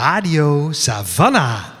Radio Savannah.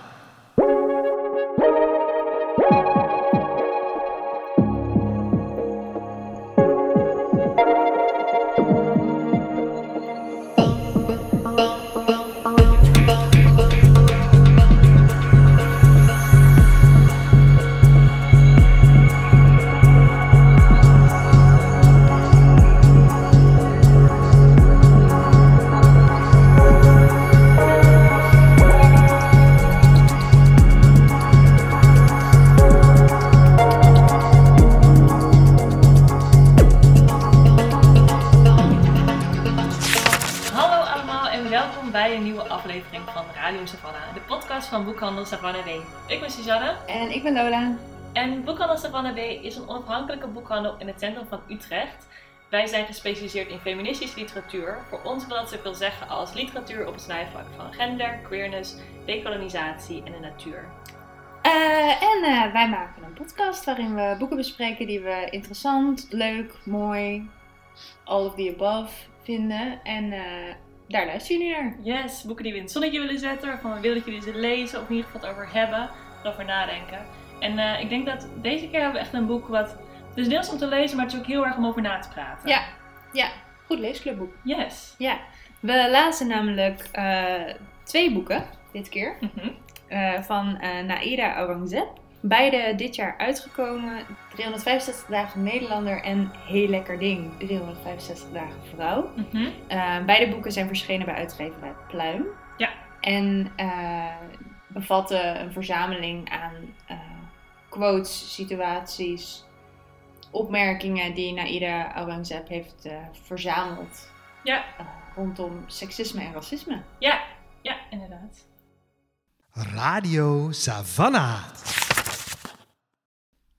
Is een onafhankelijke boekhandel in het centrum van Utrecht. Wij zijn gespecialiseerd in feministische literatuur. Voor ons wil dat zoveel zeggen als literatuur op het snijvlak van gender, queerness, decolonisatie en de natuur. Eh, en eh, wij maken een podcast waarin we boeken bespreken die we interessant, leuk, mooi, all of the above vinden. En eh, daar luisteren jullie naar. Yes, boeken die we in het zonnetje willen zetten, waarvan we willen dat jullie ze lezen of in ieder geval het over hebben, erover nadenken. En eh, ik denk dat deze keer hebben we echt een boek wat, het is deels om te lezen, maar het is ook heel erg om over na te praten. Ja, ja, goed leesclubboek. Yes. Ja, we lazen namelijk eh, twee boeken dit keer Mhm. eh, van Naira Aurangzeb. Beide dit jaar uitgekomen. 365 dagen Nederlander en Heel Lekker Ding. 365 dagen vrouw. Mhm. Uh, beide boeken zijn verschenen bij uitgeverij Pluim. Ja. En bevatten een verzameling aan quotes, situaties, opmerkingen die Naida Aurangzeb heeft eh, verzameld Ja, eh, rondom seksisme en racisme. ja, ja, inderdaad. Radio Savannah.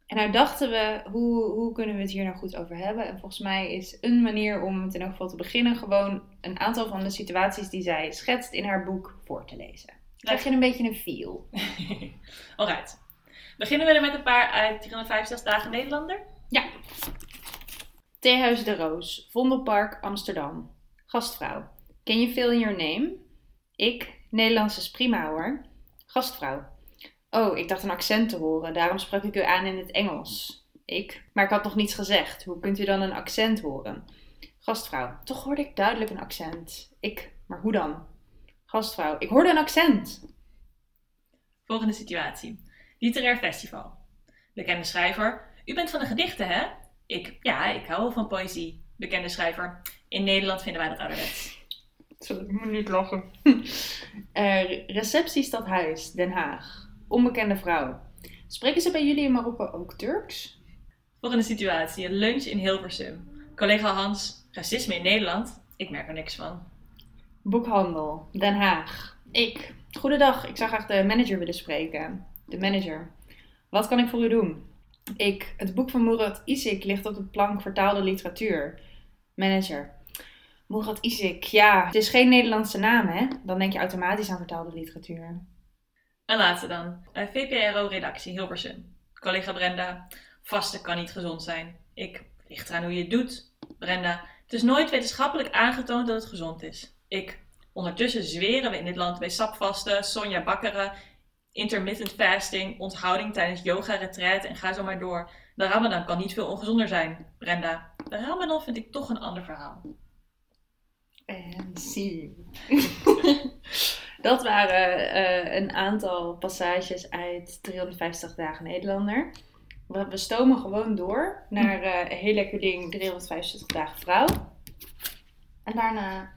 En nou dachten we, hoe, hoe kunnen we het hier nou goed over hebben? En volgens mij is een manier om het in elk geval te beginnen gewoon een aantal van de situaties die zij schetst in haar boek voor te lezen. Krijg je een beetje een feel? Alright. Beginnen we er met een paar uit 365 dagen Nederlander? Ja. Theehuis de Roos, Vondelpark, Amsterdam. Gastvrouw. Ken je veel in your name? Ik, Nederlands is prima hoor. Gastvrouw. Oh, ik dacht een accent te horen, daarom sprak ik u aan in het Engels. Ik, maar ik had nog niets gezegd. Hoe kunt u dan een accent horen? Gastvrouw. Toch hoorde ik duidelijk een accent. Ik, maar hoe dan? Gastvrouw. Ik hoorde een accent. Volgende situatie. Literair festival. Bekende schrijver. U bent van de gedichten, hè? Ik, ja, ik hou wel van poëzie. Bekende schrijver. In Nederland vinden wij dat ouderwets. Sorry, ik moet niet lachen. Receptiestadhuis, Den Haag. Onbekende vrouw. Spreken ze bij jullie in Marokko ook Turks? Volgende situatie. Een lunch in Hilversum. Collega Hans. Racisme in Nederland? Ik merk er niks van. Boekhandel, Den Haag. Ik. Goedendag, ik zou graag de manager willen spreken. De manager. Wat kan ik voor u doen? Ik. Het boek van Murat Isik ligt op de plank vertaalde literatuur. Manager. Murat Isik, ja, het is geen Nederlandse naam, hè? Dan denk je automatisch aan vertaalde literatuur. En laatste dan. Eh, VPRO-redactie Hilversum. Collega Brenda. Vasten kan niet gezond zijn. Ik. Ligt eraan hoe je het doet. Brenda. Het is nooit wetenschappelijk aangetoond dat het gezond is. Ik. Ondertussen zweren we in dit land bij sapvasten, Sonja Bakkeren, intermittent fasting, onthouding tijdens yoga-retreat en ga zo maar door. De Ramadan kan niet veel ongezonder zijn. Brenda. De Ramadan vind ik toch een ander verhaal. En zie. Dat waren eh, een aantal passages uit 350 dagen Nederlander. We, we stomen gewoon door naar eh, een heel lekker ding 365 dagen vrouw. En daarna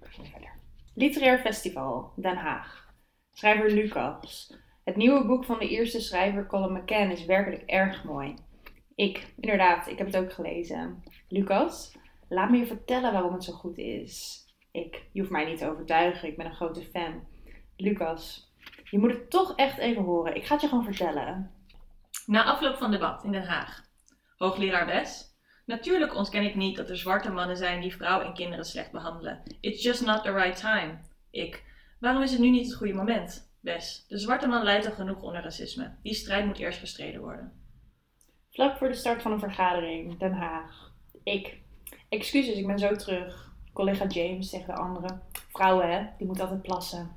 verder. Literair Festival, Den Haag. Schrijver Lucas. Het nieuwe boek van de eerste schrijver Colin McCann is werkelijk erg mooi. Ik, inderdaad, ik heb het ook gelezen. Lucas, laat me je vertellen waarom het zo goed is. Ik, je hoeft mij niet te overtuigen, ik ben een grote fan. Lucas, je moet het toch echt even horen. Ik ga het je gewoon vertellen. Na afloop van debat in Den Haag. Hoogleraar Wes. Natuurlijk ontken ik niet dat er zwarte mannen zijn die vrouwen en kinderen slecht behandelen. It's just not the right time. Ik. Waarom is het nu niet het goede moment? Wes. De zwarte man lijdt al genoeg onder racisme. Die strijd moet eerst gestreden worden. Vlak voor de start van een vergadering, Den Haag. Ik. Excuses, ik ben zo terug. Collega James tegen de anderen. Vrouwen, hè, die moeten altijd plassen.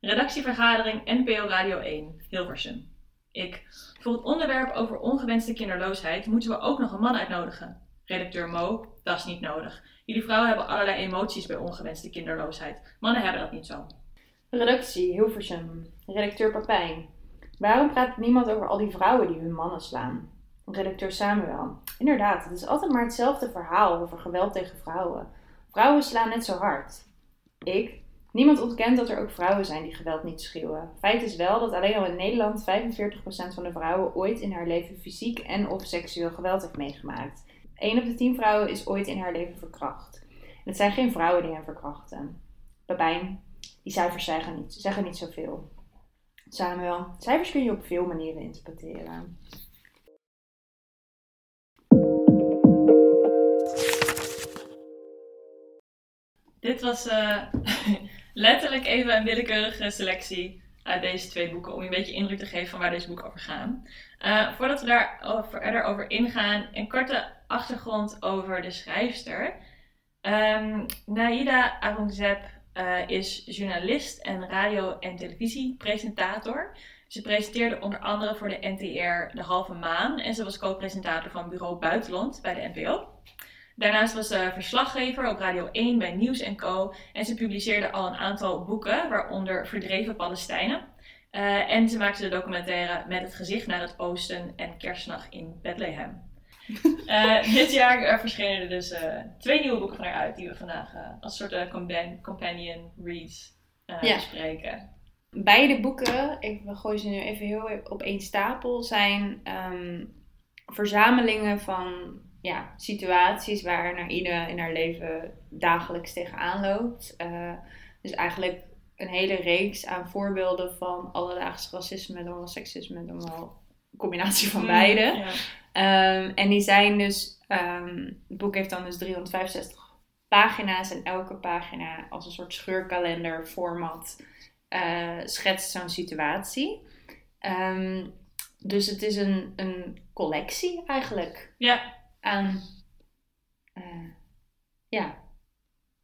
Redactievergadering NPO Radio 1, Hilversum. Ik. Voor het onderwerp over ongewenste kinderloosheid moeten we ook nog een man uitnodigen. Redacteur Mo, dat is niet nodig. Jullie vrouwen hebben allerlei emoties bij ongewenste kinderloosheid. Mannen hebben dat niet zo. Redactie Hilversum. Redacteur Papijn. Waarom praat niemand over al die vrouwen die hun mannen slaan? Redacteur Samuel. Inderdaad, het is altijd maar hetzelfde verhaal over geweld tegen vrouwen. Vrouwen slaan net zo hard. Ik. Niemand ontkent dat er ook vrouwen zijn die geweld niet schuwen. Feit is wel dat alleen al in Nederland 45% van de vrouwen ooit in haar leven fysiek en of seksueel geweld heeft meegemaakt. 1 op de 10 vrouwen is ooit in haar leven verkracht. En het zijn geen vrouwen die hen verkrachten. Babijn, die cijfers zeggen niet, zeggen niet zoveel. Samuel, cijfers kun je op veel manieren interpreteren. Dit was eh, letterlijk even een willekeurige selectie uit deze twee boeken. Om je een beetje indruk te geven van waar deze boeken over gaan. Eh, voordat we daar verder over ingaan, een korte achtergrond over de schrijfster. Um, Naida uh, is journalist en radio- en televisiepresentator. Ze presenteerde onder andere voor de NTR De Halve Maan en ze was co-presentator van Bureau Buitenland bij de NPO. Daarnaast was ze verslaggever op Radio 1 bij Nieuws Co. En ze publiceerde al een aantal boeken, waaronder Verdreven Palestijnen. Uh, en ze maakte de documentaire Met het gezicht naar het oosten en Kerstnacht in Bethlehem. Uh, dit jaar verschenen er dus twee nieuwe boeken van haar uit, die we vandaag als soort companion, companion reads ja. bespreken. Beide boeken, ik gooi ze nu even heel op één stapel, zijn um, verzamelingen van ja, situaties waar Naïda in haar leven dagelijks tegenaan loopt. Uh, dus eigenlijk een hele reeks aan voorbeelden van alledaags racisme, dan wel seksisme, dan wel een combinatie van mm, beide. Ja. Um, en die zijn dus, um, het boek heeft dan dus 365 pagina's en elke pagina als een soort scheurkalender format uh, schetst zo'n situatie. Um, dus het is een, een collectie eigenlijk. Ja aan uh, ja,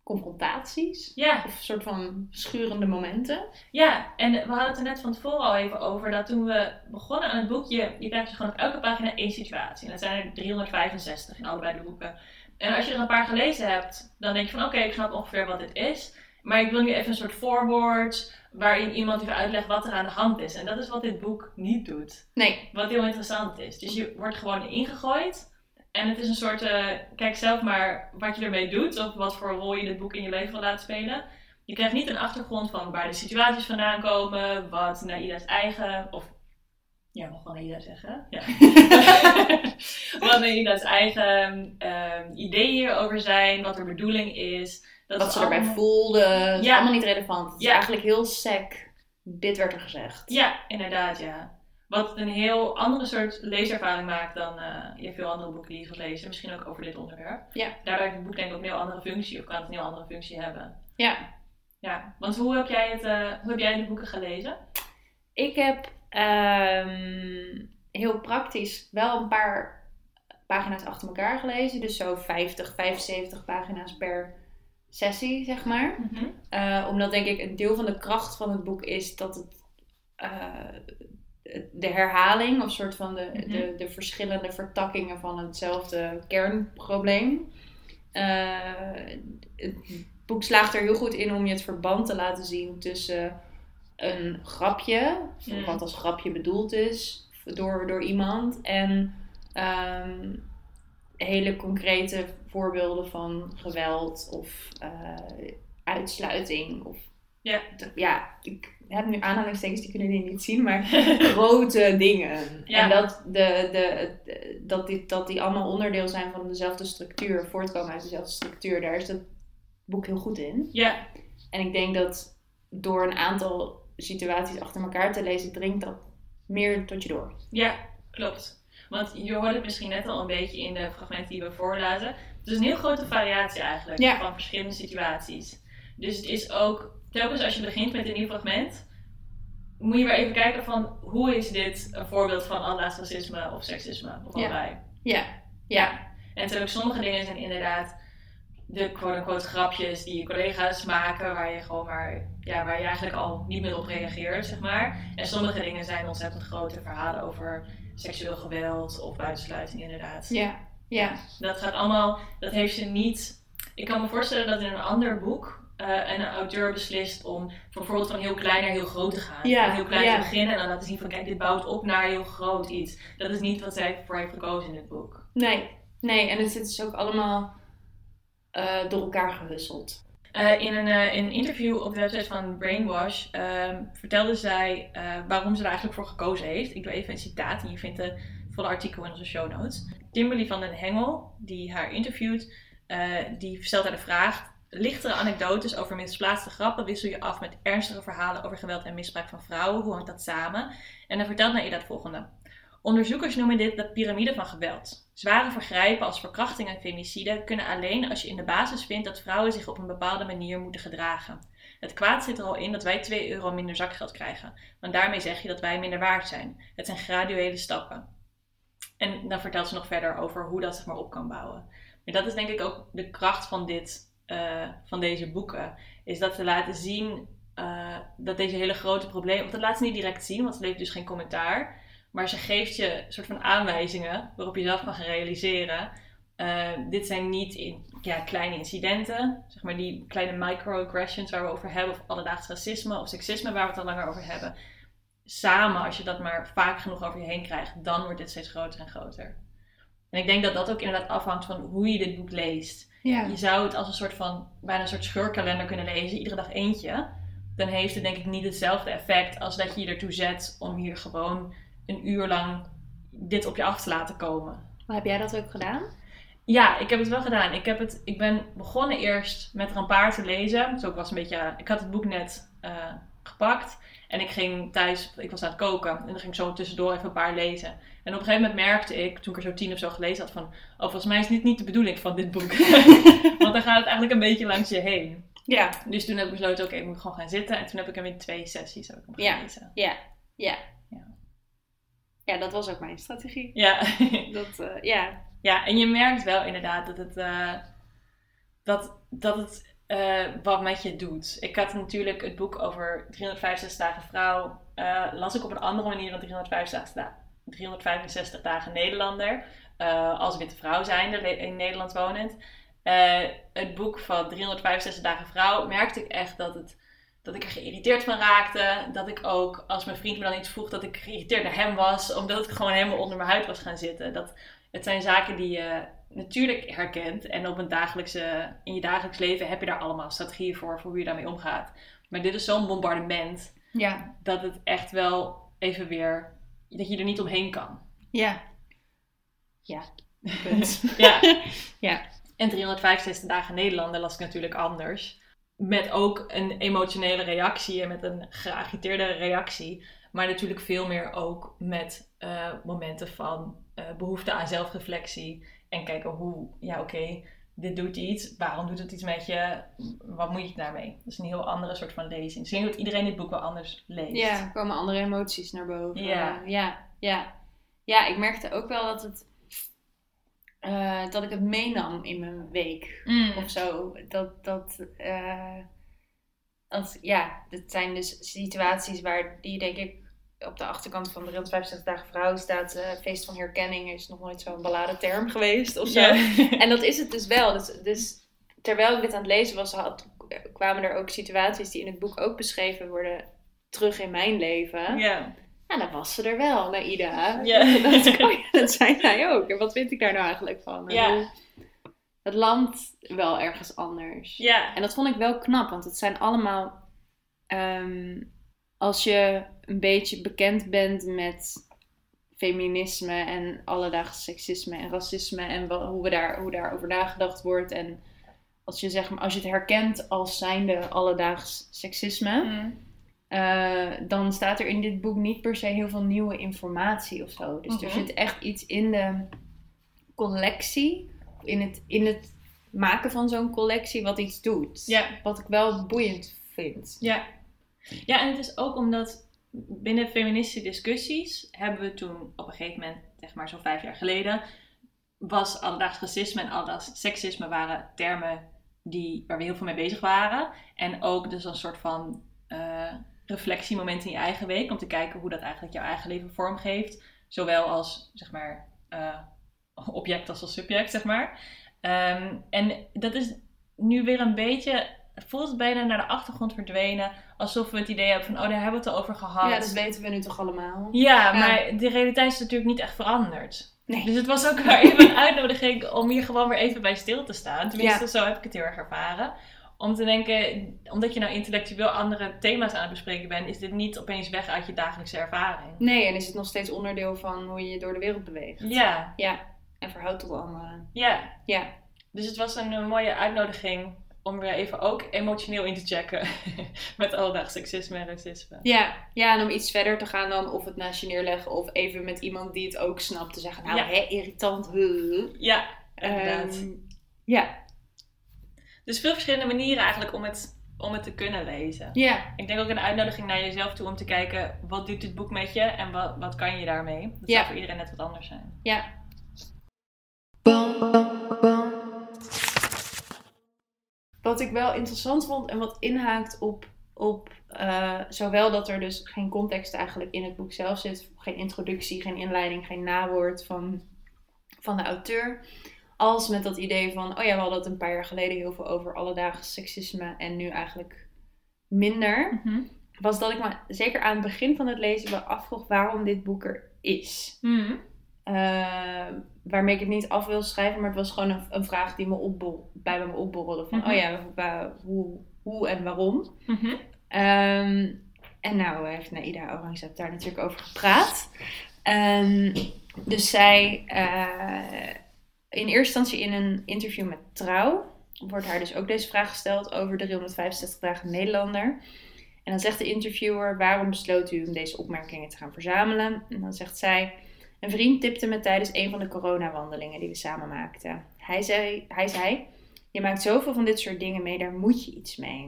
confrontaties. Ja. Of een soort van schurende momenten. Ja, en we hadden het er net van tevoren al even over dat toen we begonnen aan het boekje, je krijgt dus gewoon op elke pagina één situatie. En dat zijn er 365 in allebei de boeken. En als je er een paar gelezen hebt, dan denk je van oké, okay, ik snap ongeveer wat dit is. Maar ik wil nu even een soort voorwoord waarin iemand even uitlegt wat er aan de hand is. En dat is wat dit boek niet doet. Nee. Wat heel interessant is. Dus je wordt gewoon ingegooid en het is een soort, uh, kijk zelf maar wat je ermee doet of wat voor rol je dit boek in je leven wil laten spelen. Je krijgt niet een achtergrond van waar de situaties vandaan komen, wat Naida's eigen, of ja, mag wel Naida zeggen. Ja. wat Naida's eigen um, ideeën hierover zijn, wat de bedoeling is. Dat wat ze erbij voelde, dat is allemaal niet relevant. Het is eigenlijk heel sec. Dit werd er gezegd. Ja, inderdaad, ja. Wat een heel andere soort leeservaring maakt dan uh, je veel andere boeken die je gaat lezen. Misschien ook over dit onderwerp. Ja. Daardoor heeft het boek denk ik ook een heel andere functie. Of kan het een heel andere functie hebben. Ja. Ja. Want hoe heb jij, het, uh, hoe heb jij de boeken gelezen? Ik heb um, heel praktisch wel een paar pagina's achter elkaar gelezen. Dus zo 50, 75 pagina's per sessie, zeg maar. Mm -hmm. uh, omdat denk ik een deel van de kracht van het boek is dat het de herhaling of soort van de, de, mhm. de verschillende vertakkingen van hetzelfde kernprobleem. Uh, het boek slaagt er heel goed in om je het verband te laten zien tussen een grapje, mm. wat als grapje bedoeld is door, door iemand, en um, hele concrete voorbeelden van geweld of uh, uitsluiting. Of, ja. ja, ik heb nu aanhalingstekens, die kunnen jullie niet zien, maar grote dingen. En dat, de, de, dat, die, dat die allemaal onderdeel zijn van dezelfde structuur, voortkomen uit dezelfde structuur, daar is dat boek heel goed in. Ja. En ik denk dat door een aantal situaties achter elkaar te lezen, dringt dat meer tot je door. Ja, klopt. Want je hoorde het misschien net al een beetje in de fragmenten die we voorlaten. Het is een heel grote variatie eigenlijk van verschillende situaties. Dus het is ook telkens als je begint met een nieuw fragment, moet je weer even kijken van hoe is dit een voorbeeld van allaars racisme of seksisme of allebei. Ja. ja. En natuurlijk sommige dingen zijn inderdaad de quote-unquote grapjes die je collega's maken, waar je gewoon maar ja, waar je eigenlijk al niet meer op reageert, zeg maar. En sommige dingen zijn ontzettend grote verhalen over seksueel geweld of buitensluiting, inderdaad. Ja, ja. Dat gaat allemaal, dat heeft ze niet. Ik kan me voorstellen dat in een ander boek eh, een auteur beslist om bijvoorbeeld van heel klein naar heel groot te gaan. Ja, Van heel klein ja. te beginnen en dan laten zien van kijk, dit bouwt op naar heel groot iets. Dat is niet wat zij voor heeft gekozen in dit boek. Nee, nee. En het zit dus ook allemaal eh, door elkaar gewisseld. Eh, in, een, in een interview op de website van Brainwash ehm, vertelde zij waarom ze er eigenlijk voor gekozen heeft. Ik doe even een citaat en je vindt het volle artikel in onze show notes. Kimberly van den Hengel, die haar interviewt, die stelt haar de vraag... Lichtere anekdotes over misplaatste grappen wissel je af met ernstige verhalen over geweld en misbruik van vrouwen. Hoe hangt dat samen? En dan vertelt Naida het volgende. Onderzoekers noemen dit de piramide van geweld. Zware vergrijpen als verkrachting en femicide kunnen alleen als je in de basis vindt dat vrouwen zich op een bepaalde manier moeten gedragen. Het kwaad zit er al in dat wij 2 euro minder zakgeld krijgen, want daarmee zeg je dat wij minder waard zijn. Het zijn graduele stappen. En dan vertelt ze nog verder over hoe dat zich maar op kan bouwen. Maar dat is denk ik ook de kracht van, dit, eh, van deze boeken. Is dat ze laten zien eh, dat deze hele grote problemen... Want dat laat ze niet direct zien, want ze levert dus geen commentaar. Maar ze geeft je een soort van aanwijzingen waarop je zelf kan realiseren. eh, dit zijn niet ja, kleine incidenten, zeg maar die kleine microaggressions waar we over hebben, of alledaags racisme of seksisme waar we het al langer over hebben. Samen, als je dat maar vaak genoeg over je heen krijgt, dan wordt dit steeds groter en groter. En ik denk dat dat ook inderdaad afhangt van hoe je dit boek leest. Ja. Je zou het als een soort van, bijna een soort scheurkalender kunnen lezen, iedere dag eentje. Dan heeft het denk ik niet hetzelfde effect als dat je je ertoe zet om hier gewoon een uur lang dit op je af te laten komen. Maar heb jij dat ook gedaan? Ja, ik heb het wel gedaan. Ik, heb het, ik ben begonnen eerst met er een paar te lezen. Dus ook was een beetje, ik had het boek net eh, gepakt. En ik ging thuis, ik was aan het koken. En dan ging ik zo tussendoor even een paar lezen. En op een gegeven moment merkte ik, toen ik er zo tien of zo gelezen had, van... Oh, volgens mij is dit niet de bedoeling van dit boek. Want dan gaat het eigenlijk een beetje langs je heen. Ja. Dus toen heb ik besloten, oké, ik moet gewoon gaan zitten. En toen heb ik hem in twee sessies heb ik hem Ja. gelezen. Ja. Ja. Ja. Ja, dat was ook mijn strategie. Ja. Dat, eh, ja. Ja, en je merkt wel inderdaad dat het, eh, dat, dat het eh, wat met je doet. Ik had natuurlijk het boek over 365 dagen vrouw, eh, las ik op een andere manier dan 365, da- 365 dagen Nederlander. eh, als witte vrouw zijnde, in Nederland wonend. Het boek van 365 dagen vrouw merkte ik echt dat, het, dat ik er geïrriteerd van raakte. Dat ik ook, als mijn vriend me dan iets vroeg, dat ik geïrriteerd naar hem was. Omdat het gewoon helemaal onder mijn huid was gaan zitten. Dat, het zijn zaken die je natuurlijk herkent. En op een dagelijkse, in je dagelijks leven heb je daar allemaal strategieën voor, voor hoe je daarmee omgaat. Maar dit is zo'n bombardement Ja. dat het echt wel even weer, dat je er niet omheen kan. Ja. Ja. Punt. Ja. Ja. En 365 dagen Nederlander las ik natuurlijk anders. Met ook een emotionele reactie en met een geagiteerde reactie. Maar natuurlijk veel meer ook met eh, momenten van eh, behoefte aan zelfreflectie. En kijken hoe, ja oké, dit doet iets. Waarom doet het iets met je? Wat moet je daarmee? Dat is een heel andere soort van lezing. Dus ik denk dat iedereen dit boek wel anders leest. Ja, er komen andere emoties naar boven. Ja. ja, ja. Ja, ik merkte ook wel dat het eh, dat ik het meenam in mijn week Mm. of zo. Dat, dat, eh, als, ja, dat zijn dus situaties waar die denk ik op de achterkant van 365 dagen vrouw staat. eh, feest van herkenning is nog nooit zo'n beladen term geweest of zo. En dat is het dus wel. Dus, dus terwijl ik dit aan het lezen was, had, kwamen er ook situaties die in het boek ook beschreven worden terug in mijn leven. ja. En dan was ze er wel, Naida. Ja. Dat, ja, dat zei hij ook. En wat vind ik daar nou eigenlijk van? Ja. Het landt wel ergens anders. Ja. En dat vond ik wel knap, want het zijn allemaal... ehm, als je een beetje bekend bent met feminisme en alledaags seksisme en racisme en wel- hoe, we daar, hoe daarover nagedacht wordt. En als je, zeg maar, als je het herkent als zijnde alledaags seksisme, Mm. eh, dan staat er in dit boek niet per se heel veel nieuwe informatie of zo. Dus er Mhm. zit echt iets in de collectie, in het, in het maken van zo'n collectie, wat iets doet. Wat ik wel boeiend vind. Ja. Ja, en het is ook omdat binnen feministische discussies hebben we toen op een gegeven moment, zeg maar zo'n vijf jaar geleden, was alledaags racisme en alledaags seksisme waren termen die, waar we heel veel mee bezig waren. En ook dus een soort van eh, reflectiemomenten in je eigen week. Om te kijken hoe dat eigenlijk jouw eigen leven vormgeeft. Zowel als, zeg maar, eh, object als als subject, zeg maar. Ehm, en dat is nu weer een beetje, voelt bijna naar de achtergrond verdwenen. Alsof we het idee hebben van, oh, daar hebben we het al over gehad. Ja, dat weten we nu toch allemaal. Ja, Ja. maar de realiteit is natuurlijk niet echt veranderd. Nee. Dus het was ook maar even een uitnodiging om hier gewoon weer even bij stil te staan. Tenminste, Ja. zo heb ik het heel erg ervaren. Om te denken, omdat je nou intellectueel andere thema's aan het bespreken bent, is dit niet opeens weg uit je dagelijkse ervaring. Nee, en is het nog steeds onderdeel van hoe je je door de wereld beweegt. Ja, Ja, en verhoudt tot anderen. ja. Ja, Dus het was een, mooie uitnodiging om weer even ook emotioneel in te checken met alledaags seksisme en racisme. ja, ja, en om iets verder te gaan dan of het naast je neerleggen of even met iemand die het ook snapt te zeggen, nou Ja. hè, irritant. huh. Ja, inderdaad. Ehm, ja, Dus veel verschillende manieren eigenlijk om het, om het te kunnen lezen. ja, Ik denk ook een uitnodiging naar jezelf toe om te kijken wat doet dit boek met je en wat, wat kan je daarmee. Dat Ja. zou voor iedereen net wat anders zijn. ja. Wat ik wel interessant vond en wat inhaakt op, op eh, zowel dat er dus geen context eigenlijk in het boek zelf zit, geen introductie, geen inleiding, geen nawoord van, van de auteur, als met dat idee van, oh ja, we hadden het een paar jaar geleden heel veel over alledaags seksisme en nu eigenlijk minder, was dat ik me zeker aan het begin van het lezen wel afvroeg waarom dit boek er is. Hmm. Eh, waarmee ik het niet af wil schrijven, maar het was gewoon een, een vraag die me opbol, bij me opborrelde. Van, Mhm. oh ja, hoe, hoe en waarom? Mhm. Ehm, en nou heeft Naida Orangzeb daar natuurlijk over gepraat. Ehm, dus zij, eh, in eerste instantie in een interview met Trouw, wordt haar dus ook deze vraag gesteld over de 365 dagen Nederlander. En dan zegt de interviewer, waarom besloot u om deze opmerkingen te gaan verzamelen? En dan zegt zij, een vriend tipte me tijdens een van de coronawandelingen die we samen maakten. Hij zei, hij zei, je maakt zoveel van dit soort dingen mee, daar moet je iets mee.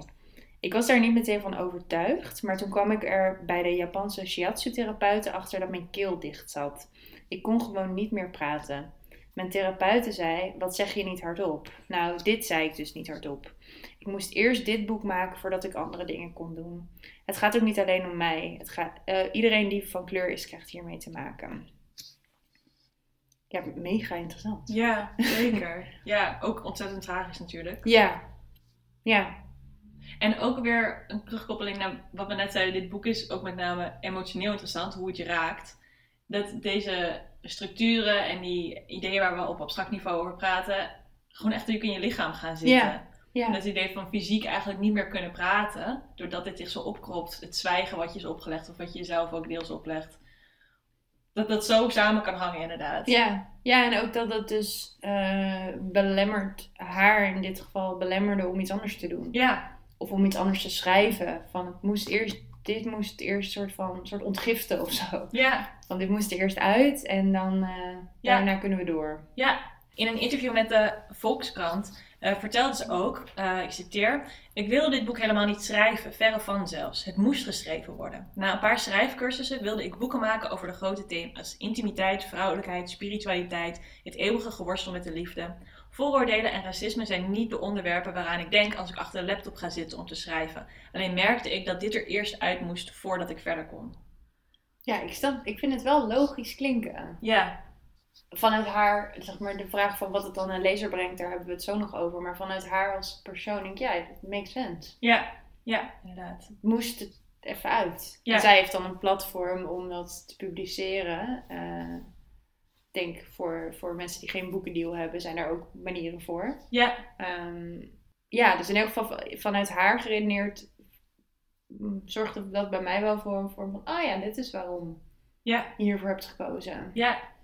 Ik was daar niet meteen van overtuigd, maar toen kwam ik er bij de Japanse shiatsu-therapeuten achter dat mijn keel dicht zat. Ik kon gewoon niet meer praten. Mijn therapeute zei, wat zeg je niet hardop? Nou, dit zei ik dus niet hardop. Ik moest eerst dit boek maken voordat ik andere dingen kon doen. Het gaat ook niet alleen om mij. Het gaat, eh, iedereen die van kleur is, krijgt hiermee te maken. Ja, mega interessant. Ja, zeker. ja, ook ontzettend tragisch natuurlijk. Ja. Ja. En ook weer een terugkoppeling naar wat we net zeiden. Dit boek is ook met name emotioneel interessant, hoe het je raakt. Dat deze structuren en die ideeën waar we op abstract niveau over praten, gewoon echt natuurlijk in je lichaam gaan zitten. Ja. En Ja. dat idee van fysiek eigenlijk niet meer kunnen praten, doordat dit zich zo opkropt, het zwijgen wat je is opgelegd of wat je jezelf ook deels oplegt. Dat dat zo samen kan hangen inderdaad. Ja. ja, en ook dat het dus belemmert, haar in dit geval belemmerde om iets anders te doen. Ja, Of om iets anders te schrijven. Van het moest eerst, dit moest eerst soort van soort ontgiften of zo. ja, Van dit moest er eerst uit en dan eh, daarna kunnen we door. ja. In een interview met de Volkskrant eh, vertelde ze ook, eh, ik citeer, ik wilde dit boek helemaal niet schrijven, verre van zelfs. Het moest geschreven worden. Na een paar schrijfcursussen wilde ik boeken maken over de grote thema's. Intimiteit, vrouwelijkheid, spiritualiteit, het eeuwige geworstel met de liefde. Vooroordelen en racisme zijn niet de onderwerpen waaraan ik denk als ik achter de laptop ga zitten om te schrijven. Alleen merkte ik dat dit er eerst uit moest voordat ik verder kon. Ja, ik, snap, ik vind het wel logisch klinken. Ja, Vanuit haar, zeg maar, de vraag van wat het dan een lezer brengt, daar hebben we het zo nog over. Maar vanuit haar als persoon denk ik, ja, het makes sense. ja, ja, inderdaad. Moest het even uit. Ja. En zij heeft dan een platform om dat te publiceren. Eh, ik denk voor, voor mensen die geen boekendeal hebben, zijn daar ook manieren voor. Ja, Ehm, ja, dus in elk geval vanuit haar geredeneerd mm, zorgde dat bij mij wel voor een vorm van, oh ja, dit is waarom ja, je hiervoor hebt gekozen. ja.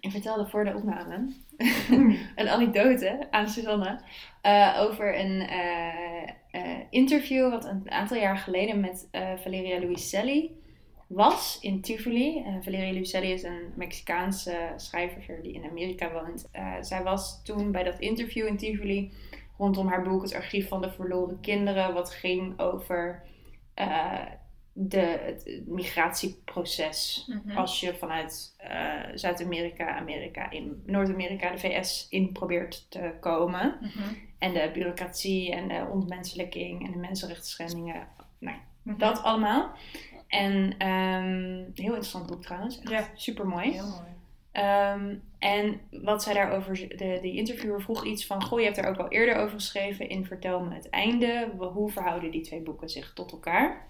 Ik vertelde voor de opname een anekdote aan Suzanne eh, over een eh, eh, interview wat een aantal jaar geleden met Valeria Luiselli was in Tivoli. Valeria Luiselli is een Mexicaanse schrijver die in Amerika woont. Zij was toen bij dat interview in Tivoli rondom haar boek Het Archief van de Verloren Kinderen, wat ging over de, het migratieproces Mhm. als je vanuit eh, Zuid-Amerika, Amerika, in Noord-Amerika, de VS in probeert te komen. Mhm. En de bureaucratie en de ontmenselijking en de mensenrechtsschendingen. Nou, Dat allemaal. En ehm, heel interessant boek trouwens. Echt Ja. super mooi. Heel mooi. Ehm, en wat zij daarover, de, de interviewer vroeg iets van: Goh, je hebt er ook al eerder over geschreven in Vertel me het einde. Hoe verhouden die twee boeken zich tot elkaar?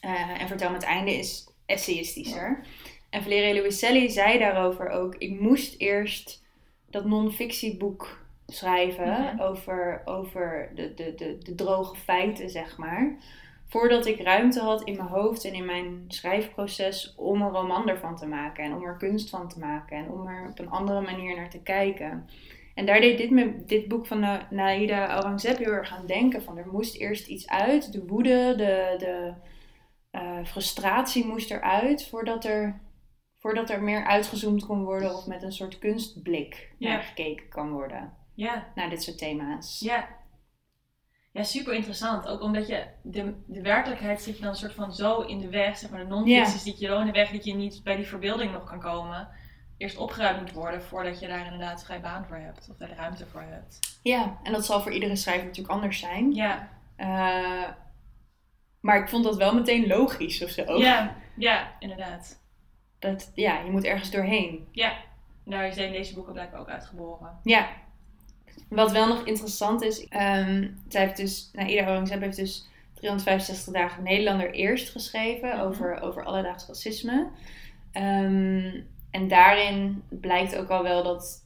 Eh, en Vertel me het einde is essayistischer. En Valeria Luiselli zei daarover ook: Ik moest eerst dat non-fictieboek schrijven over, over de, de, de, de droge feiten, zeg maar. Voordat ik ruimte had in mijn hoofd en in mijn schrijfproces om een roman ervan te maken. En om er kunst van te maken. En om er op een andere manier naar te kijken. En daar deed dit, me, dit boek van Na- Naida Aurangzeb heel erg aan denken. Van er moest eerst iets uit. De woede, de, de eh, frustratie moest eruit. Voordat er, voordat er meer uitgezoomd kon worden. Of met een soort kunstblik naar gekeken kan worden. Ja, Naar dit soort thema's. ja. Ja, super interessant. Ook omdat je de, de werkelijkheid zit je dan een soort van zo in de weg. Zeg maar, de non-fictie zit je zo in de weg dat je niet bij die verbeelding nog kan komen. Eerst opgeruimd moet worden voordat je daar inderdaad vrij baan voor hebt. Of daar de ruimte voor hebt. Ja, en dat zal voor iedere schrijver natuurlijk anders zijn. Ja, Eh, maar ik vond dat wel meteen logisch of zo. ja, ja inderdaad. Dat, ja, je moet ergens doorheen. Ja, daar zijn deze boeken blijkbaar ook uitgeboren. Ja. Wat wel nog interessant is, ehm zij heeft dus, nou, Ida Aurangzeb heeft dus 365 dagen Nederlander eerst geschreven Mhm. over, over alledaags racisme. Ehm, en daarin blijkt ook al wel dat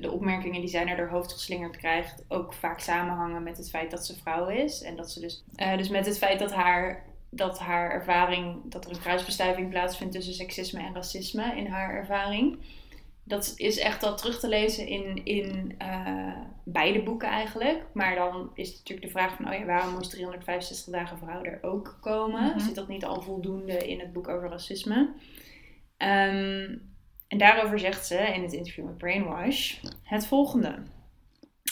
de opmerkingen die zij naar haar hoofd geslingerd krijgt ook vaak samenhangen met het feit dat ze vrouw is. En dat ze dus, eh, dus met het feit dat haar, dat haar ervaring, dat er een kruisbestuiving plaatsvindt tussen seksisme en racisme in haar ervaring. Dat is echt al terug te lezen in, in eh, beide boeken eigenlijk. Maar dan is natuurlijk de vraag van, oh ja, waarom moest 365 dagen vrouw er ook komen? Mhm. Zit dat niet al voldoende in het boek over racisme? Ehm, en daarover zegt ze in het interview met Brainwash het volgende.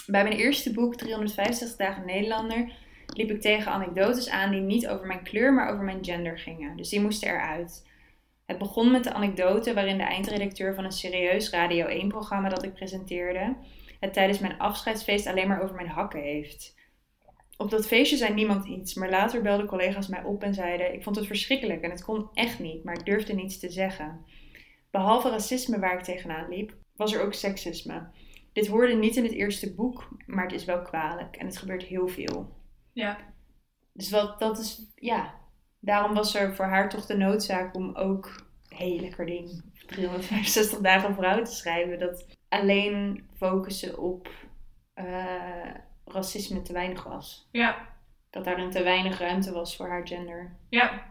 Bij mijn eerste boek, 365 dagen Nederlander, liep ik tegen anekdotes aan die niet over mijn kleur, maar over mijn gender gingen. Dus die moesten eruit. Het begon met de anekdote waarin de eindredacteur van een serieus Radio 1-programma dat ik presenteerde, het tijdens mijn afscheidsfeest alleen maar over mijn hakken heeft. Op dat feestje zei niemand iets, maar later belden collega's mij op en zeiden: Ik vond het verschrikkelijk en het kon echt niet, maar ik durfde niets te zeggen. Behalve racisme waar ik tegenaan liep, was er ook seksisme. Dit hoorde niet in het eerste boek, maar het is wel kwalijk en het gebeurt heel veel. Ja, Dus wat, dat is, ja, daarom was er voor haar toch de noodzaak om ook, hey, lekker ding, 365 dagen vrouw te schrijven. Dat alleen focussen op eh, racisme te weinig was. ja, Dat daarin te weinig ruimte was voor haar gender. ja.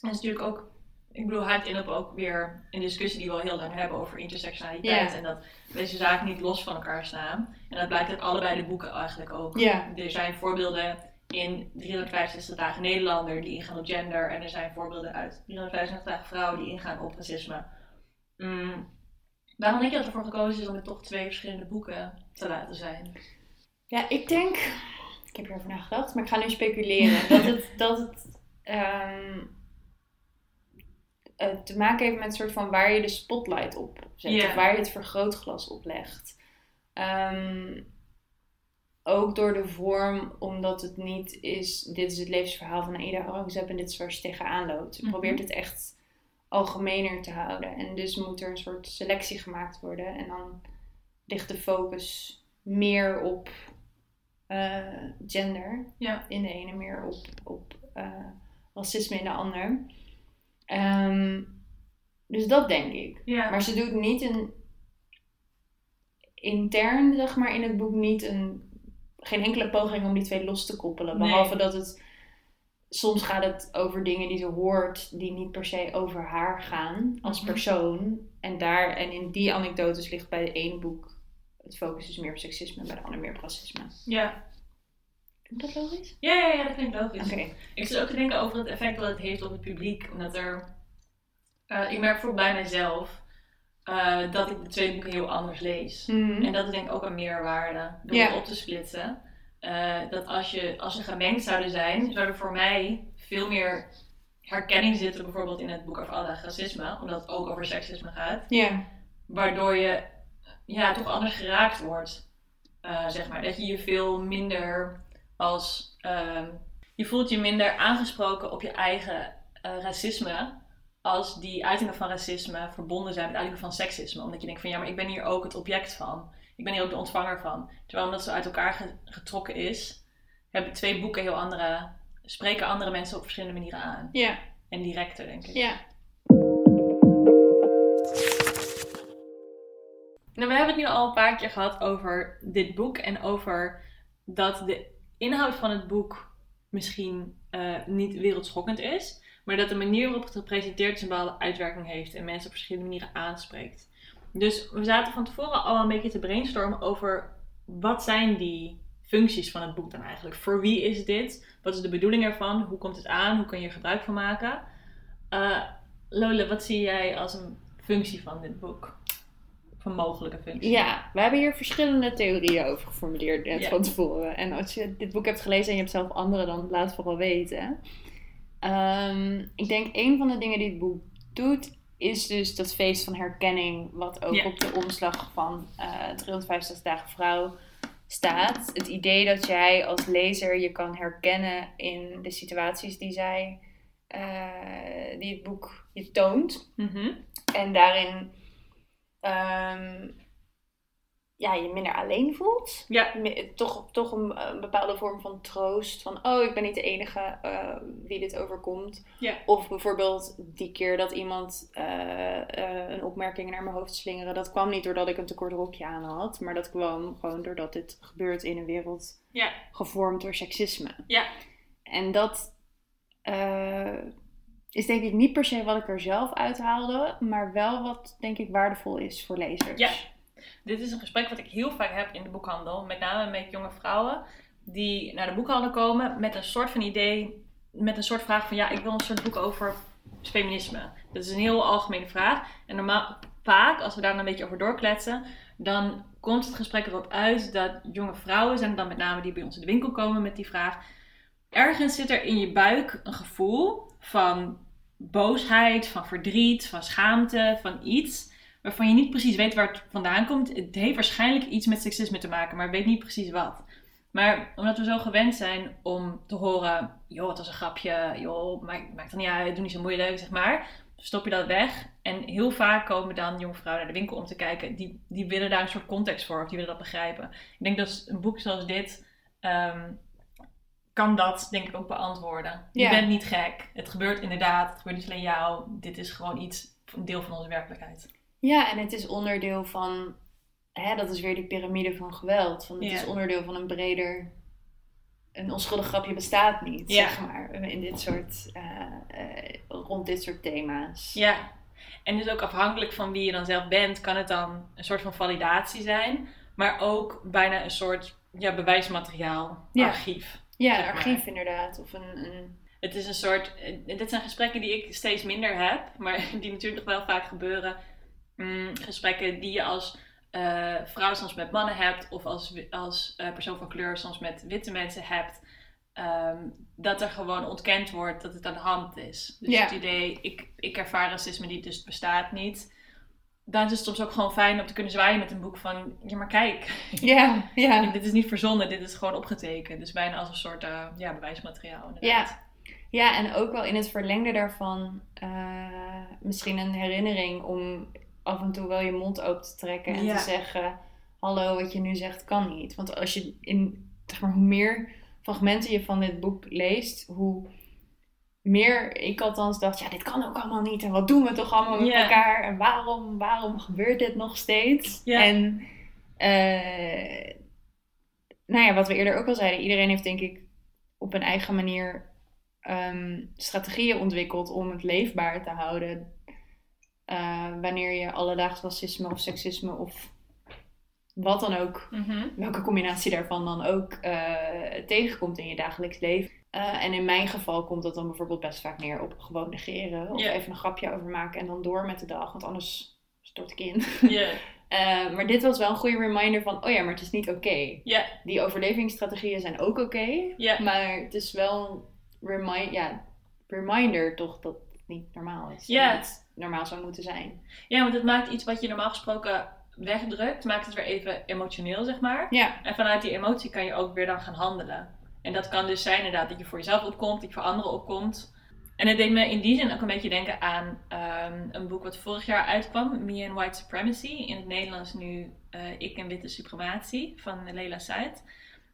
En is natuurlijk ook, ik bedoel, haakt in op ook weer een discussie die we al heel lang hebben over intersectionaliteit. Ja. En dat deze zaken niet los van elkaar staan. En dat blijkt uit allebei de boeken eigenlijk ook. Ja, Er zijn voorbeelden in 365 dagen Nederlander die ingaan op gender. En er zijn voorbeelden uit 365 dagen vrouwen die ingaan op racisme. Mm. Waarom denk je dat ervoor gekozen is om het toch twee verschillende boeken te laten zijn? ja ik denk, ik heb erover nagedacht, maar ik ga nu speculeren. dat het, dat het ehm, eh, te maken heeft met een soort van waar je de spotlight op zet. Of waar je het vergrootglas op legt. Ehm, ook door de vorm, omdat het niet is, dit is het levensverhaal van Aida Aurangzeb en dit is waar ze tegenaan loopt. Ze Mhm. probeert het echt algemener te houden. En dus moet er een soort selectie gemaakt worden. En dan ligt de focus meer op eh, gender Ja. in de ene, meer op, op eh, racisme in de ander. Ehm, dus dat denk ik. Ja, Maar ze doet niet een intern, zeg maar, in het boek niet een geen enkele poging om die twee los te koppelen. Nee. Behalve dat het soms gaat het over dingen die ze hoort die niet per se over haar gaan als Mhm. persoon. En daar en in die anekdotes ligt bij het ene boek het focus is meer op seksisme en bij de ander meer op racisme. ja. Je dat logisch? Ja, ja, ja, dat klinkt logisch. Oké. Ik zit ook te denken over het effect dat het heeft op het publiek. Omdat er. eh, ik merk voor bij mijzelf eh, dat ik de twee boeken heel anders lees. Mhm. En dat is denk ik ook een meerwaarde. Door het op te splitsen. Eh, dat als, je, als ze gemengd zouden zijn, zou er voor mij veel meer herkenning zitten. Bijvoorbeeld in het boek over alle racisme. Omdat het ook over seksisme gaat. Ja. Waardoor je ja, toch anders geraakt wordt. Zeg maar. Dat je je veel minder als ehm, je voelt je minder aangesproken op je eigen eh, racisme. Als die uitingen van racisme verbonden zijn met uitingen van seksisme. Omdat je denkt van ja, maar ik ben hier ook het object van. Ik ben hier ook de ontvanger van. Terwijl omdat ze uit elkaar ge- getrokken is, hebben twee boeken heel andere, spreken andere mensen op verschillende manieren aan. Ja, En directer, denk ik. ja. Nou, we hebben het nu al een paar keer gehad over dit boek en over dat de inhoud van het boek misschien eh, niet wereldschokkend is, maar dat de manier waarop het gepresenteerd is een bepaalde uitwerking heeft en mensen op verschillende manieren aanspreekt. Dus we zaten van tevoren al een beetje te brainstormen over wat zijn die functies van het boek dan eigenlijk? Voor wie is dit? Wat is de bedoeling ervan? Hoe komt het aan? Hoe kan je er gebruik van maken? Eh, Lola, wat zie jij als een functie van dit boek? Mogelijke functie? Ja, we hebben hier verschillende theorieën over geformuleerd net van tevoren. En als je dit boek hebt gelezen en je hebt zelf andere, dan laat het vooral weten. Ehm, ik denk een van de dingen die het boek doet, is dus dat feest van herkenning, wat ook op de omslag van eh 365 dagen vrouw staat. Het idee dat jij als lezer je kan herkennen in de situaties die zij, eh, die het boek je toont. Mhm. En daarin ehm, ja, je minder alleen voelt. Ja. Toch, toch een, een bepaalde vorm van troost. Van, oh, ik ben niet de enige eh, wie dit overkomt. Ja. Of bijvoorbeeld die keer dat iemand eh, eh, een opmerking naar mijn hoofd slingeren. Dat kwam niet doordat ik een te kort rokje aan had. Maar dat kwam gewoon doordat dit gebeurt in een wereld Ja. gevormd door seksisme. Ja. En dat is denk ik niet per se wat ik er zelf uithaalde, maar wel wat denk ik waardevol is voor lezers. Ja. Dit is een gesprek wat ik heel vaak heb in de boekhandel. Met name met jonge vrouwen die naar de boekhandel komen met een soort van idee, met een soort vraag van ja, ik wil een soort boek over feminisme. Dat is een heel algemene vraag. En normaal, vaak, als we daar een beetje over doorkletsen, dan komt het gesprek erop uit dat jonge vrouwen, zijn dan met name die bij ons in de winkel komen met die vraag, ergens zit er in je buik een gevoel van boosheid, van verdriet, van schaamte, van iets waarvan je niet precies weet waar het vandaan komt. Het heeft waarschijnlijk iets met seksisme te maken, maar weet niet precies wat. Maar omdat we zo gewend zijn om te horen, joh, het was een grapje, joh, maakt, maakt er niet uit, doe niet zo moeilijk, zeg maar. Stop je dat weg. En heel vaak komen dan jonge vrouwen naar de winkel om te kijken. Die, die willen daar een soort context voor, of die willen dat begrijpen. Ik denk dat een boek zoals dit, ehm, kan dat denk ik ook beantwoorden. Je Ja. bent niet gek. Het gebeurt inderdaad, het gebeurt niet alleen jou. Dit is gewoon iets, een deel van onze werkelijkheid. Ja, en het is onderdeel van, hè, dat is weer die piramide van geweld. Van, het Ja. is onderdeel van een breder, een onschuldig grapje bestaat niet, Ja. zeg maar. In dit soort, eh, eh, rond dit soort thema's. Ja, en dus ook afhankelijk van wie je dan zelf bent, kan het dan een soort van validatie zijn, maar ook bijna een soort ja, bewijsmateriaal, Ja. archief. Ja, een archief inderdaad. Of een, een Het is een soort, eh, dit zijn gesprekken die ik steeds minder heb, maar die natuurlijk nog wel vaak gebeuren. Mm, gesprekken die je als eh, vrouw soms met mannen hebt, of als, als eh, persoon van kleur soms met witte mensen hebt. Ehm, dat er gewoon ontkend wordt dat het aan de hand is. Dus Ja. het idee, ik, ik ervaar racisme niet, dus het bestaat niet. Dan is het soms ook gewoon fijn om te kunnen zwaaien met een boek van, ja maar kijk, ja, ja. dit is niet verzonnen, dit is gewoon opgetekend. Dus bijna als een soort eh, ja, bewijsmateriaal inderdaad. Ja, en ook wel in het verlengde daarvan eh, misschien een herinnering om af en toe wel je mond open te trekken en Ja. te zeggen: Hallo, wat je nu zegt kan niet. Want als je in, zeg maar, hoe meer fragmenten je van dit boek leest, hoe meer ik althans dacht: Ja, dit kan ook allemaal niet. En wat doen we toch allemaal met elkaar? En waarom, waarom gebeurt dit nog steeds? En eh, nou ja, wat we eerder ook al zeiden, iedereen heeft denk ik op een eigen manier ehm, strategieën ontwikkeld om het leefbaar te houden. eh, wanneer je alledaags racisme of seksisme of wat dan ook, Mhm. welke combinatie daarvan dan ook eh, tegenkomt in je dagelijks leven. Eh, en in mijn geval komt dat dan bijvoorbeeld best vaak neer op gewoon negeren. Of even een grapje over maken en dan door met de dag, want anders stort ik in. Ja. Eh, maar dit was wel een goede reminder van, oh ja, maar het is niet oké. Ja. Die overlevingsstrategieën zijn ook oké. Maar het is wel een remind, ja, reminder toch dat het niet normaal is. Ja. Normaal zou moeten zijn. ja, want het maakt iets wat je normaal gesproken wegdrukt, maakt het weer even emotioneel, zeg maar. En vanuit die emotie kan je ook weer dan gaan handelen. En dat kan dus zijn inderdaad dat je voor jezelf opkomt, dat je voor anderen opkomt. En het deed me in die zin ook een beetje denken aan ehm, een boek wat vorig jaar uitkwam, Me and White Supremacy. In het Nederlands nu eh, Ik en Witte Suprematie van Leila Said.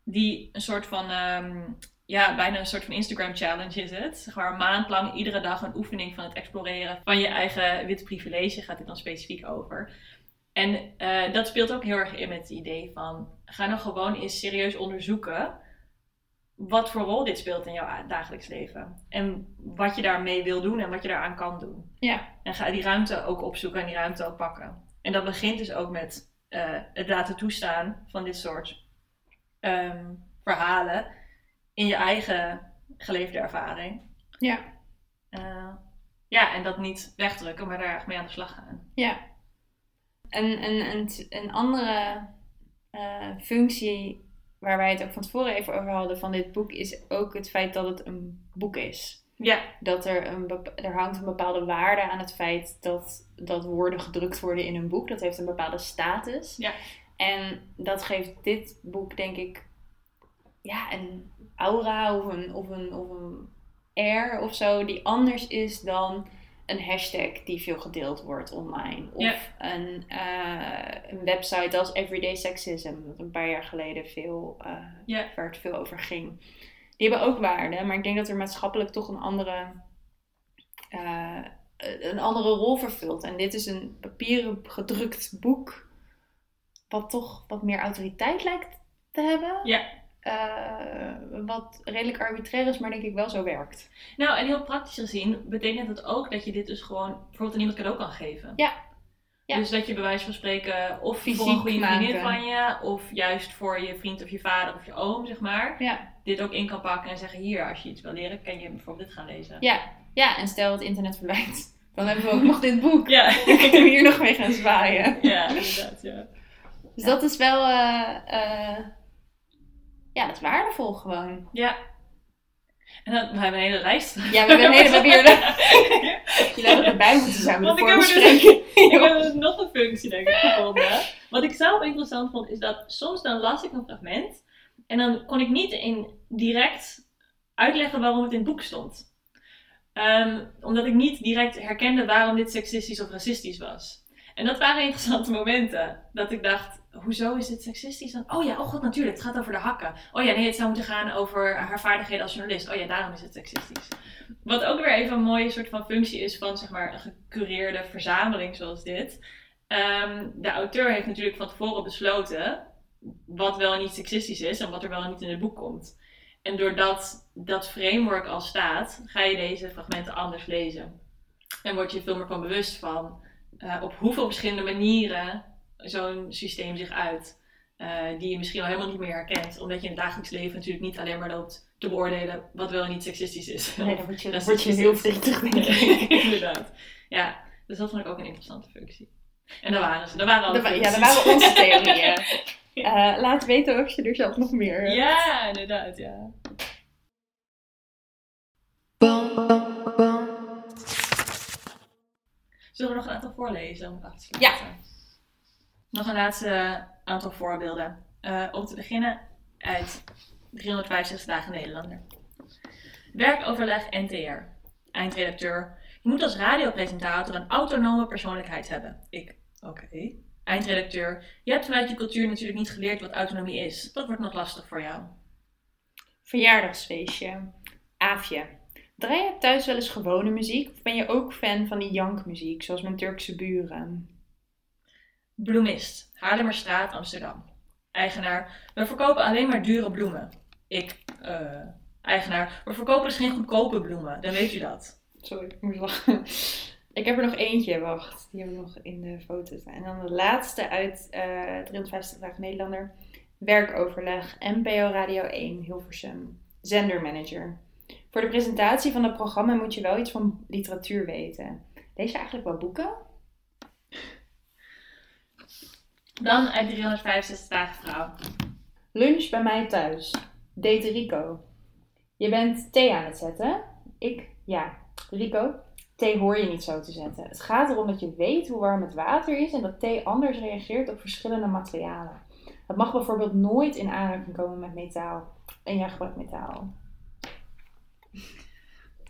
Die een soort van, ehm, ja, bijna een soort van Instagram challenge is het. Zeg een maand lang iedere dag een oefening van het exploreren van je eigen witte privilege gaat dit dan specifiek over. En eh, dat speelt ook heel erg in met het idee van, ga nou gewoon eens serieus onderzoeken wat voor rol dit speelt in jouw dagelijks leven. En wat je daarmee wil doen en wat je daaraan kan doen. Ja. En ga die ruimte ook opzoeken en die ruimte ook pakken. En dat begint dus ook met eh, het laten toestaan van dit soort ehm, verhalen in je eigen geleefde ervaring. Ja. Uh, ja, en dat niet wegdrukken, maar daar echt mee aan de slag gaan. Ja. Een, een, een, een andere uh, functie waar wij het ook van tevoren even over hadden van dit boek, is ook het feit dat het een boek is. Ja. Dat er, een, er hangt een bepaalde waarde aan het feit dat, dat woorden gedrukt worden in een boek. Dat heeft een bepaalde status. Ja. En dat geeft dit boek, denk ik, ja, een aura of een, of een, of een air of zo, die anders is dan een hashtag die veel gedeeld wordt online. Of Ja. een, eh, een website als Everyday Sexism, dat een paar jaar geleden veel, Ja. waar het veel over ging. Die hebben ook waarde, maar ik denk dat er maatschappelijk toch een andere, eh, een andere rol vervult. En dit is een papieren gedrukt boek, wat toch wat meer autoriteit lijkt te hebben. Ja. Eh, wat redelijk arbitrair is, maar denk ik wel zo werkt. Nou, en heel praktisch gezien betekent het ook dat je dit dus gewoon bijvoorbeeld aan iemand cadeau kan geven. Ja. Ja. Dus dat je bij wijze van spreken of Fysiek voor een goede vriendin van je, of juist voor je vriend of je vader of je oom, zeg maar, Ja. dit ook in kan pakken en zeggen: Hier, als je iets wil leren, kan je bijvoorbeeld dit gaan lezen. Ja, ja, en stel het internet verdwijnt, dan hebben we ook nog dit boek. Ja, Dan kunnen we hier nog mee gaan zwaaien. ja inderdaad. Ja. Dus dat is wel, eh, eh, ja, dat is waardevol gewoon. ja. En dan, we hebben een hele lijst. Ja, we hebben een hele papier. Jullie hadden erbij moeten zijn met Want de ik heb dus- voorbespreking. Ik heb dus nog een functie denk ik gevonden. Wat ik zelf interessant vond, is dat soms dan las ik een fragment en dan kon ik niet in direct uitleggen waarom het in het boek stond. Ehm, omdat ik niet direct herkende waarom dit seksistisch of racistisch was. En dat waren interessante momenten. Dat ik dacht, hoezo is dit seksistisch dan? Oh ja, oh god, natuurlijk, het gaat over de hakken. Oh ja, nee, het zou moeten gaan over haar vaardigheden als journalist. Oh ja, daarom is het seksistisch. Wat ook weer even een mooie soort van functie is van zeg maar een gecureerde verzameling zoals dit. Ehm, de auteur heeft natuurlijk van tevoren besloten wat wel en niet seksistisch is en wat er wel en niet in het boek komt. En doordat dat framework al staat, ga je deze fragmenten anders lezen. En word je veel meer van bewust van eh, op hoeveel verschillende manieren zo'n systeem zich uit. eh, die je misschien al helemaal niet meer herkent. Omdat je in het dagelijks leven natuurlijk niet alleen maar loopt te beoordelen wat wel en niet seksistisch is. Nee, dan word je, dan Dat word is je heel verdrietig, denk ik. Inderdaad. Ja, dus dat vond ik ook een interessante functie. En daar waren ze. Daar waren wa- Ja, dat functies. waren onze theorieën. Eh, laat weten of je er zelf nog meer... Ja, inderdaad, ja. Zullen we nog een aantal voorlezen om af te sluiten? Nog een laatste aantal voorbeelden. Eh, om te beginnen uit 365 dagen Nederlander. Werkoverleg NTR. Eindredacteur. Je moet als radiopresentator een autonome persoonlijkheid hebben. Ik. Oké. Eindredacteur. Je hebt vanuit je cultuur natuurlijk niet geleerd wat autonomie is. Dat wordt nog lastig voor jou. Verjaardagsfeestje. Aafje. Draai je thuis wel eens gewone muziek? Of ben je ook fan van die jankmuziek, zoals mijn Turkse buren? Bloemist, Haarlemmerstraat, Amsterdam. Eigenaar, we verkopen alleen maar dure bloemen. Ik, eh, eigenaar, we verkopen dus geen goedkope bloemen, dan weet u dat. Sorry, ik moest lachen. Ik heb er nog eentje, wacht. Die hebben we nog in de foto staan. En dan de laatste uit eh 350 dagen Nederlander. Werkoverleg, NPO Radio 1, Hilversum. Zendermanager. Voor de presentatie van het programma moet je wel iets van literatuur weten. Lees je eigenlijk wel boeken? Dan uit 365 dagen vrouw. Lunch bij mij thuis. Date Rico. Je bent thee aan het zetten? Ik, ja. Rico, thee hoor je niet zo te zetten. Het gaat erom dat je weet hoe warm het water is en dat thee anders reageert op verschillende materialen. Het mag bijvoorbeeld nooit in aanraking komen met metaal. En jij gebruikt metaal.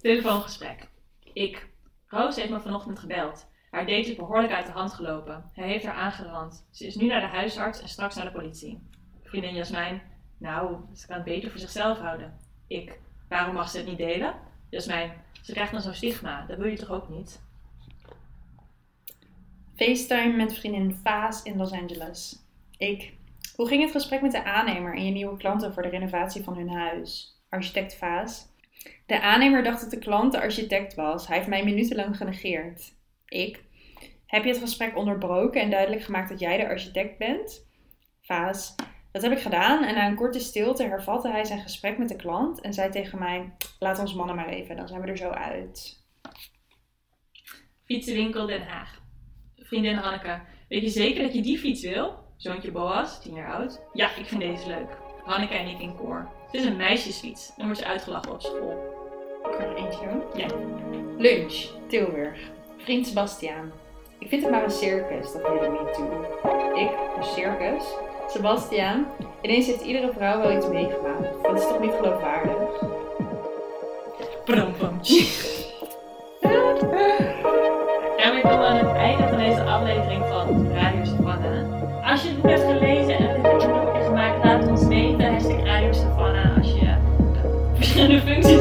Telefoongesprek. Ik. Roos heeft me vanochtend gebeld. Haar date is behoorlijk uit de hand gelopen. Hij heeft haar aangerand. Ze is nu naar de huisarts en straks naar de politie. Vriendin Jasmijn. Nou, ze kan het beter voor zichzelf houden. Ik. Waarom mag ze het niet delen? Jasmijn. Ze krijgt dan zo'n stigma. Dat wil je toch ook niet? FaceTime met vriendin Vaas in Los Angeles. Ik. Hoe ging het gesprek met de aannemer en je nieuwe klanten voor de renovatie van hun huis? Architect Vaas. De aannemer dacht dat de klant de architect was. Hij heeft mij minutenlang genegeerd. Ik. Heb je het gesprek onderbroken en duidelijk gemaakt dat jij de architect bent? Vaas. Dat heb ik gedaan en na een korte stilte hervatte hij zijn gesprek met de klant en zei tegen mij: Laat ons mannen maar even, dan zijn we er zo uit. Fietsenwinkel Den Haag. Vriendin Hanneke. Weet je zeker dat je die fiets wil? Zoontje Boas, 10 jaar oud. Ja, ik vind deze leuk. Hanneke en ik in koor. Het is een meisjesfiets. Dan wordt ze uitgelachen op school. Ik er eentje doen. Ja. Lunch, Tilburg. Vriend Sebastiaan. Ik vind het maar een circus, dat hele me toe. Ik, een circus? Sebastiaan? Ineens heeft iedere vrouw wel iets meegemaakt. Dat is toch niet geloofwaardig? Prampam. En Daarmee komen we aan het einde van deze aflevering van Radio Savannah. Als je het boek hebt gelezen en het boek hebt gemaakt, laat het ons weten. Hashtag Radio Savannah als je eh, verschillende functies